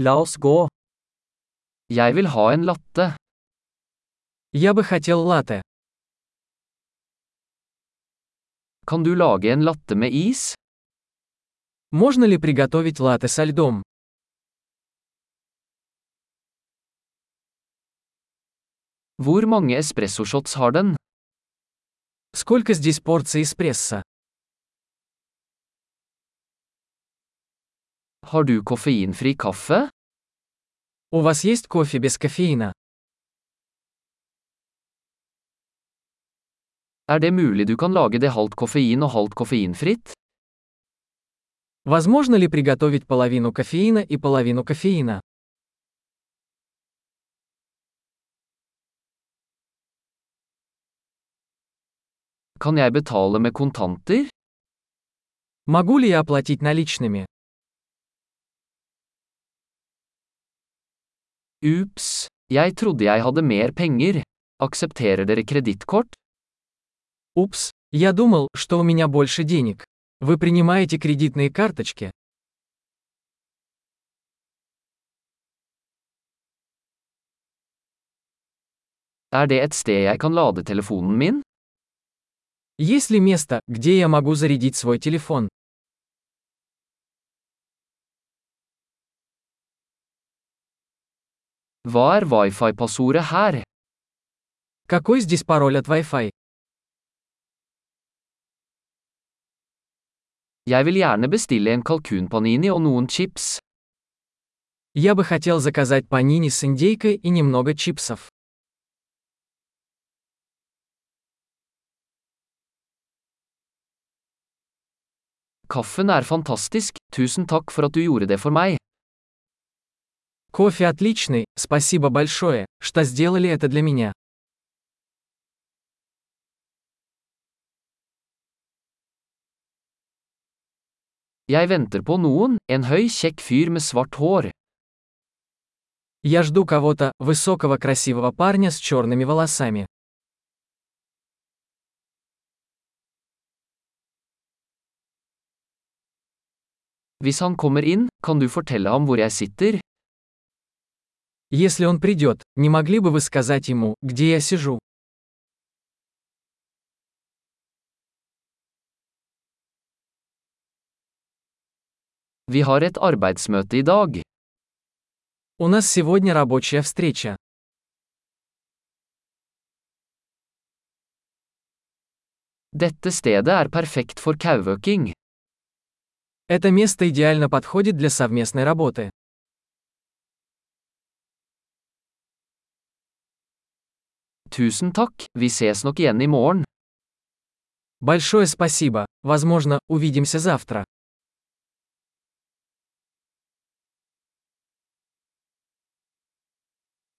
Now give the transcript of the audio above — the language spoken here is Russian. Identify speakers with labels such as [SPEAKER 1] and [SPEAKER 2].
[SPEAKER 1] La oss gå.
[SPEAKER 2] Jeg vil ha en latte.
[SPEAKER 3] Я бы хотел латте.
[SPEAKER 2] Kan du lage en latte med is?
[SPEAKER 3] Можно ли приготовить латте со льдом?
[SPEAKER 2] Hvor mange espressoshots har den?
[SPEAKER 3] Сколько здесь порций эспрессо?
[SPEAKER 2] Har du koffeinfri kaffe?
[SPEAKER 3] У вас есть кофе без кофеина?
[SPEAKER 2] Er det mulig du kan lage det halvt koffein og halvt koffeinfritt?
[SPEAKER 3] Возможно ли приготовить половину кофеина и половину кофеина?
[SPEAKER 2] Kan jeg betale med kontanter?
[SPEAKER 3] Могу ли я оплатить наличными?
[SPEAKER 2] Ups, jeg trodde jeg hadde mer penger. Aksepterer dere kredittkort?
[SPEAKER 3] Упс, я думал, что у меня больше денег. Вы принимаете кредитные карточки?
[SPEAKER 2] Er det et sted jeg kan lade telefonen min?
[SPEAKER 3] Есть ли место, где я могу зарядить свой телефон?
[SPEAKER 2] Hva er wifi-passordet her?
[SPEAKER 3] Какой здесь пароль от Wi-Fi?
[SPEAKER 2] Jeg vil gjerne bestille en kalkunpanini og noen chips.
[SPEAKER 3] Я бы хотел заказать панини с индейкой и немного чипсов.
[SPEAKER 2] Kaffen er fantastisk, tusen takk for at du gjorde det for meg.
[SPEAKER 3] Кофе отличный, спасибо большое, что сделали это для меня.
[SPEAKER 2] Jeg venter på noen, en høy, kjekk fyr med svart hår.
[SPEAKER 3] Я жду кого-то, высокого красивого парня с черными волосами.
[SPEAKER 2] Hvis han kommer inn, kan du fortelle ham hvor jeg sitter?
[SPEAKER 3] Если он придет, не могли бы вы сказать ему, где я сижу?
[SPEAKER 2] Vi har et arbeidsmøte i dag.
[SPEAKER 3] У нас сегодня рабочая встреча.
[SPEAKER 2] Dette stedet er perfekt for kauøking.
[SPEAKER 3] Это место идеально подходит для совместной работы.
[SPEAKER 2] Tusen takk, vi ses nok igjen i morgen.
[SPEAKER 3] Большое спасибо. Возможно, увидимся завтра.